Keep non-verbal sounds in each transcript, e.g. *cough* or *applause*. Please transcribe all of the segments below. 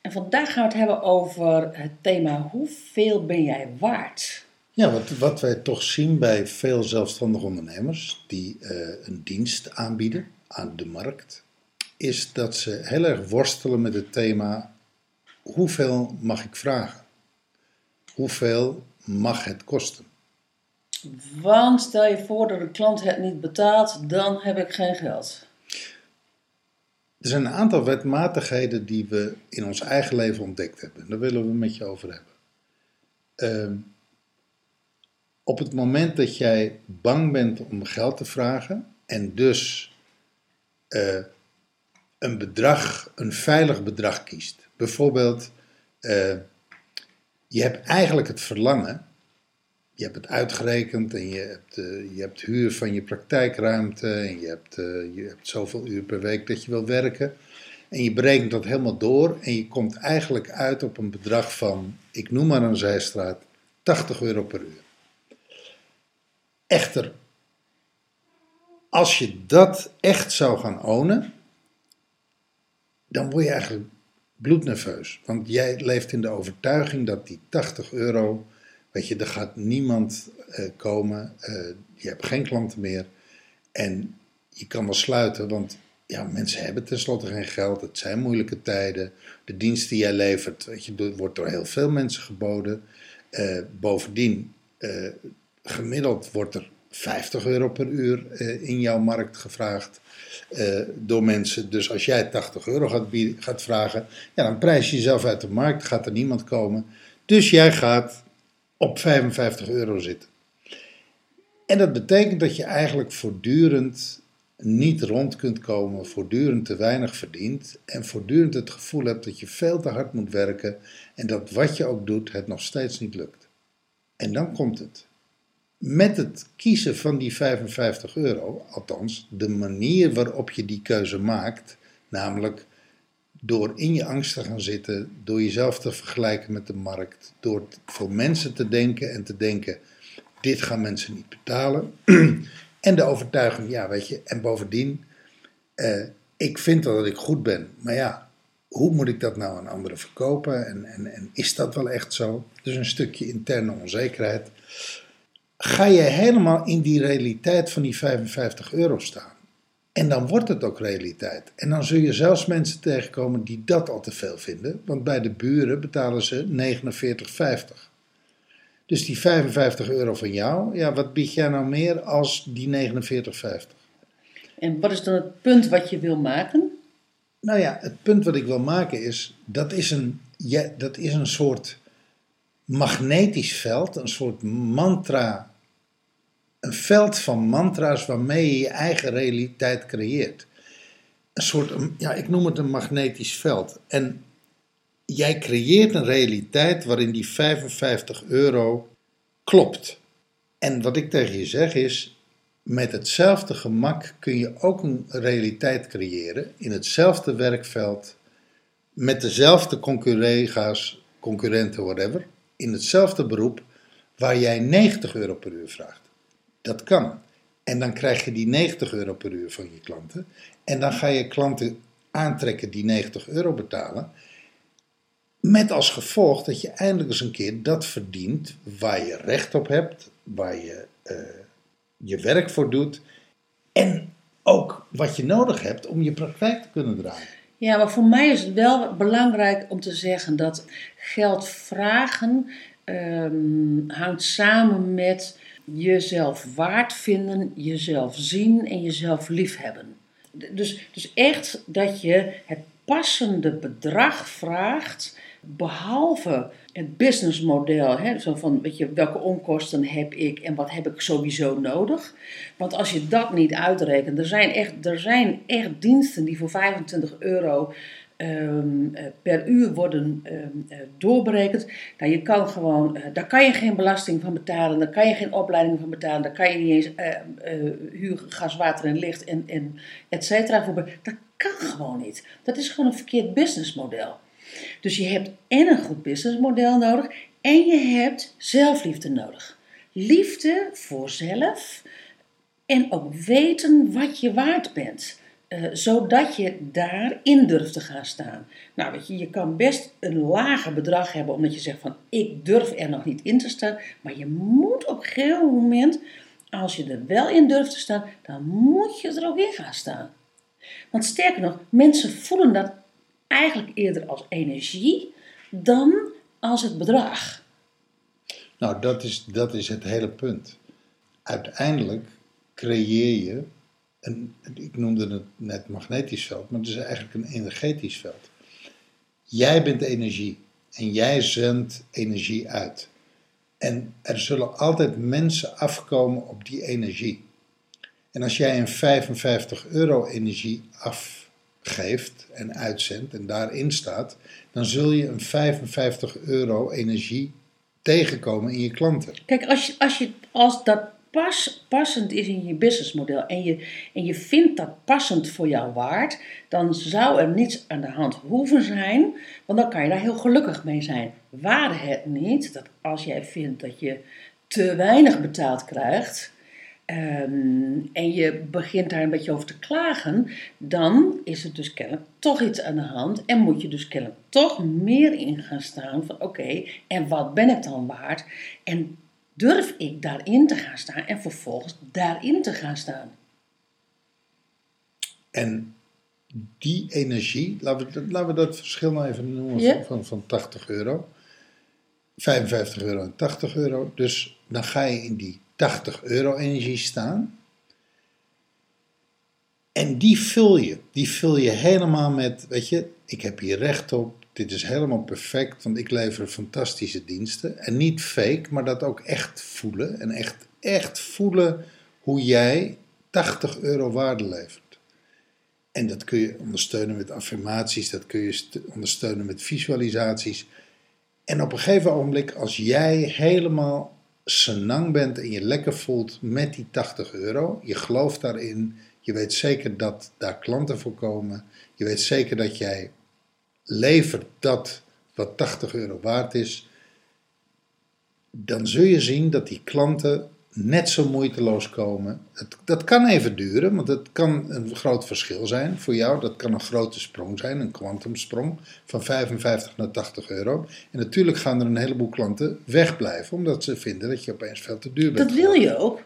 En vandaag gaan we het hebben over het thema hoeveel ben jij waard? Ja, wat, wat wij toch zien bij veel zelfstandige ondernemers die eh, een dienst aanbieden aan de markt, is dat ze heel erg worstelen met het thema hoeveel mag ik vragen? Hoeveel mag het kosten? Want stel je voor dat de klant het niet betaalt, dan heb ik geen geld. Er zijn een aantal wetmatigheden die we in ons eigen leven ontdekt hebben. Daar willen we met je over hebben. Ehm, op het moment dat jij bang bent om geld te vragen en dus eh, een bedrag, een veilig bedrag kiest. Bijvoorbeeld, eh, je hebt eigenlijk het verlangen, je hebt het uitgerekend en je hebt, eh, je hebt huur van je praktijkruimte en je hebt, eh, je hebt zoveel uur per week dat je wil werken. En je berekent dat helemaal door en je komt eigenlijk uit op een bedrag van, ik noem maar een zijstraat, 80 euro per uur. Echter, als je dat echt zou gaan ownen, dan word je eigenlijk bloednerveus. Want jij leeft in de overtuiging dat die 80 euro, weet je, er gaat niemand eh, komen, eh, je hebt geen klanten meer en je kan wel sluiten, want ja, mensen hebben tenslotte geen geld, het zijn moeilijke tijden, de dienst die jij levert, weet je, wordt door heel veel mensen geboden. Eh, bovendien, gemiddeld wordt er 50 euro per uur in jouw markt gevraagd door mensen. Dus als jij 80 euro gaat, gaat vragen, ja, dan prijs je jezelf uit de markt, gaat er niemand komen. Dus jij gaat op 55 euro zitten. En dat betekent dat je eigenlijk voortdurend niet rond kunt komen, voortdurend te weinig verdient en voortdurend het gevoel hebt dat je veel te hard moet werken en dat wat je ook doet het nog steeds niet lukt. En dan komt het. Met het kiezen van die 55 euro, althans de manier waarop je die keuze maakt, namelijk door in je angst te gaan zitten, door jezelf te vergelijken met de markt, door voor mensen te denken en te denken: dit gaan mensen niet betalen. *clears throat* en de overtuiging, ja, weet je, en bovendien, eh, ik vind wel dat ik goed ben, maar ja, hoe moet ik dat nou aan anderen verkopen en, en, en is dat wel echt zo? Dus een stukje interne onzekerheid. Ga je helemaal in die realiteit van die 55 euro staan? En dan wordt het ook realiteit. En dan zul je zelfs mensen tegenkomen die dat al te veel vinden. Want bij de buren betalen ze 49,50. Dus die 55 euro van jou, ja, wat bied jij nou meer als die 49,50? En wat is dan het punt wat je wil maken? Nou ja, het punt wat ik wil maken is, dat is een, ja, dat is een soort magnetisch veld, een soort mantra, een veld van mantra's waarmee je je eigen realiteit creëert. Een soort, ja, ik noem het een magnetisch veld. En jij creëert een realiteit waarin die 55 euro klopt. En wat ik tegen je zeg is, met hetzelfde gemak kun je ook een realiteit creëren in hetzelfde werkveld, met dezelfde conculega's, concurrenten, whatever, in hetzelfde beroep, waar jij 90 euro per uur vraagt. Dat kan. En dan krijg je die 90 euro per uur van je klanten. En dan ga je klanten aantrekken die 90 euro betalen. Met als gevolg dat je eindelijk eens een keer dat verdient waar je recht op hebt, waar je eh, je werk voor doet. En ook wat je nodig hebt om je praktijk te kunnen draaien. Ja, maar voor mij is het wel belangrijk om te zeggen dat geld vragen ehm, hangt samen met jezelf waard vinden, jezelf zien en jezelf liefhebben. Dus, dus echt dat je het passende bedrag vraagt, behalve het businessmodel. Hè, zo van, weet je, welke onkosten heb ik en wat heb ik sowieso nodig? Want als je dat niet uitrekent, er zijn echt, er zijn echt diensten die voor 25 euro ehm, eh, per uur worden eh, doorberekend. Nou, je kan gewoon, eh, daar kan je geen belasting van betalen, daar kan je geen opleiding van betalen, daar kan je niet eens eh, huur, gas, water en licht en, en et cetera Dat kan gewoon niet. Dat is gewoon een verkeerd businessmodel. Dus je hebt en een goed businessmodel nodig en je hebt zelfliefde nodig. Liefde voor zelf en ook weten wat je waard bent. Eh, zodat je daarin durft te gaan staan. Nou, weet je, je kan best een lager bedrag hebben omdat je zegt van ik durf er nog niet in te staan. Maar je moet op een gegeven moment, als je er wel in durft te staan, dan moet je er ook in gaan staan. Want sterker nog, mensen voelen dat eigenlijk eerder als energie dan als het bedrag. Nou, dat is, dat is het hele punt. Uiteindelijk creëer je, ik noemde het net magnetisch veld, maar het is eigenlijk een energetisch veld. Jij bent energie en jij zendt energie uit. En er zullen altijd mensen afkomen op die energie. En als jij een 55 euro energie afgeeft en uitzendt en daarin staat, dan zul je een 55 euro energie tegenkomen in je klanten. Kijk, als, je, als, je, als dat pas, passend is in je businessmodel en je, en je vindt dat passend voor jou waard, dan zou er niets aan de hand hoeven zijn, want dan kan je daar heel gelukkig mee zijn. Waar het niet, dat als jij vindt dat je te weinig betaald krijgt, ehm, en je begint daar een beetje over te klagen, dan is er dus kennelijk toch iets aan de hand en moet je dus kennelijk toch meer in gaan staan van oké, en wat ben ik dan waard? En durf ik daarin te gaan staan en vervolgens daarin te gaan staan? En die energie, laten we, dat- laten we dat verschil nou even noemen van, van 80 euro. 55 euro en 80 euro. Dus dan ga je in die 80 euro energie staan. En die vul je. Die vul je helemaal met, weet je, ik heb hier recht op. Dit is helemaal perfect, want ik lever fantastische diensten. En niet fake, maar dat ook echt voelen. En echt, echt voelen hoe jij 80 euro waarde levert. En dat kun je ondersteunen met affirmaties, dat kun je st- ondersteunen met visualisaties. En op een gegeven ogenblik, als jij helemaal senang bent en je lekker voelt met die 80 euro, je gelooft daarin, je weet zeker dat daar klanten voor komen, je weet zeker dat jij levert dat wat 80 euro waard is, dan zul je zien dat die klanten net zo moeiteloos komen. Het, dat kan even duren, want het kan een groot verschil zijn voor jou. Dat kan een grote sprong zijn, een kwantumsprong van 55 naar 80 euro. En natuurlijk gaan er een heleboel klanten wegblijven, omdat ze vinden dat je opeens veel te duur bent. Dat wil je ook.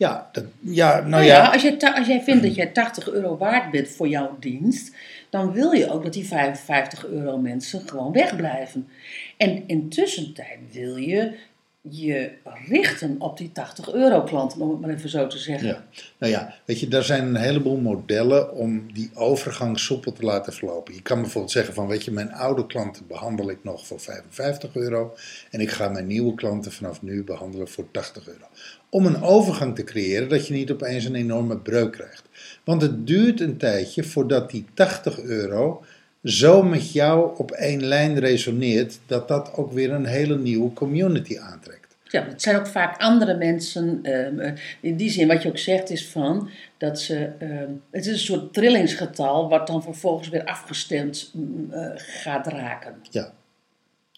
Ja, dat, ja nou Nou ja. ja, als, jij als jij vindt dat jij 80 euro waard bent voor jouw dienst, dan wil je ook dat die 55 euro mensen gewoon wegblijven. En intussen tijd wil je je richten op die 80 euro klanten, om het maar even zo te zeggen. Ja. Nou ja, weet je, daar zijn een heleboel modellen om die overgang soepel te laten verlopen. Je kan bijvoorbeeld zeggen van, weet je, mijn oude klanten behandel ik nog voor 55 euro en ik ga mijn nieuwe klanten vanaf nu behandelen voor 80 euro. Om een overgang te creëren dat je niet opeens een enorme breuk krijgt. Want het duurt een tijdje voordat die 80 euro zo met jou op één lijn resoneert, dat dat ook weer een hele nieuwe community aantrekt. Ja, het zijn ook vaak andere mensen. ehm, eh, in die zin, wat je ook zegt, is van dat ze. ehm, het is een soort trillingsgetal, wat dan vervolgens weer afgestemd mm, eh, gaat raken. Ja.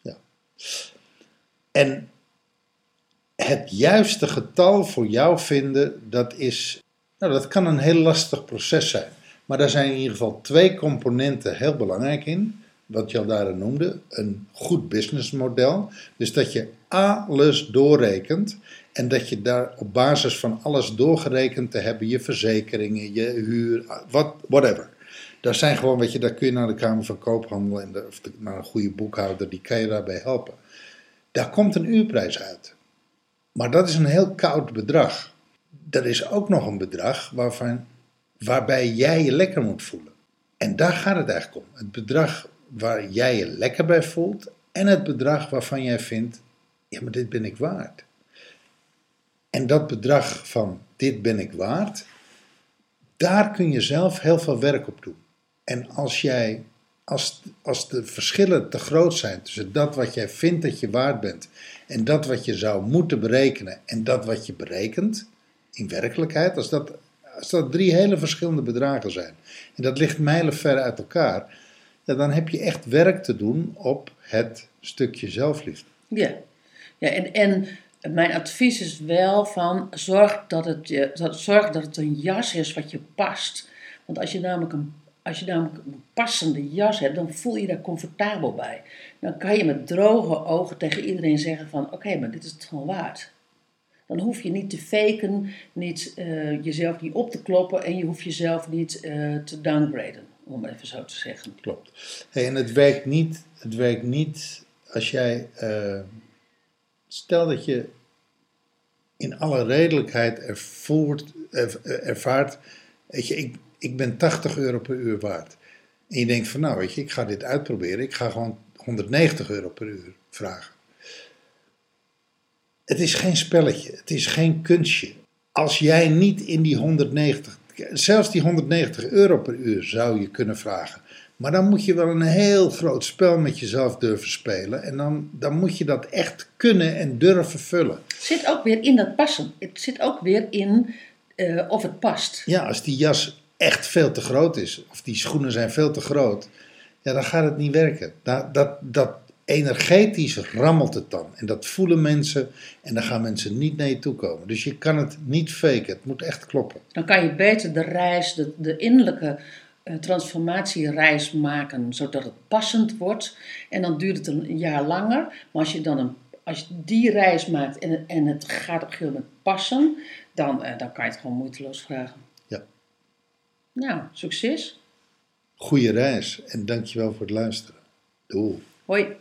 ja. En het juiste getal voor jou vinden, dat is. Nou, dat kan een heel lastig proces zijn. Maar daar zijn in ieder geval twee componenten heel belangrijk in. Wat je al daar noemde, een goed businessmodel. Dus dat je alles doorrekent en dat je daar op basis van alles doorgerekend te hebben, je verzekeringen, je huur, wat, whatever. Daar zijn gewoon, weet je, daar kun je naar de Kamer van Koophandel en of de- naar een goede boekhouder, die kan je daarbij helpen. Daar komt een uurprijs uit. Maar dat is een heel koud bedrag. Er is ook nog een bedrag waarvan, waarbij jij je lekker moet voelen. En daar gaat het eigenlijk om. Het bedrag waar jij je lekker bij voelt en het bedrag waarvan jij vindt, ja maar dit ben ik waard. En dat bedrag van dit ben ik waard, daar kun je zelf heel veel werk op doen. En als jij, als, als de verschillen te groot zijn tussen dat wat jij vindt dat je waard bent en dat wat je zou moeten berekenen en dat wat je berekent, in werkelijkheid, als dat, als dat drie hele verschillende bedragen zijn en dat ligt mijlenver uit elkaar, ja, dan heb je echt werk te doen op het stukje zelfliefde. Ja, ja en, en mijn advies is wel van zorg dat, het, dat, zorg dat het een jas is wat je past. Want als je namelijk een, als je namelijk een passende jas hebt, dan voel je daar comfortabel bij. Dan kan je met droge ogen tegen iedereen zeggen van oké, maar dit is het gewoon waard. Dan hoef je niet te faken, niet, eh, jezelf niet op te kloppen en je hoeft jezelf niet eh, te downgraden, om even zo te zeggen. Klopt. En het werkt niet, het werkt niet als jij, eh, stel dat je in alle redelijkheid ervoert, er- ervaart, weet je, ik, ik ben 80 euro per uur waard. En je denkt van nou, weet je, ik ga dit uitproberen, ik ga gewoon 190 euro per uur vragen. Het is geen spelletje, het is geen kunstje. Als jij niet in die 190, zelfs die 190 euro per uur zou je kunnen vragen. Maar dan moet je wel een heel groot spel met jezelf durven spelen. En dan, dan moet je dat echt kunnen en durven vullen. Het zit ook weer in dat passen. Het zit ook weer in eh, of het past. Ja, als die jas echt veel te groot is, of die schoenen zijn veel te groot, ja, dan gaat het niet werken. Dat, dat, dat energetisch rammelt het dan. En dat voelen mensen en dan gaan mensen niet naar je toe komen. Dus je kan het niet faken, het moet echt kloppen. Dan kan je beter de reis, de, de innerlijke eh, transformatiereis maken, zodat het passend wordt. En dan duurt het een jaar langer. Maar als je dan een, als die reis maakt en, en het gaat op een gegeven passen, dan, eh, dan kan je het gewoon moeiteloos vragen. Nou, succes. Goeie reis en dankjewel voor het luisteren. Doei. Hoi.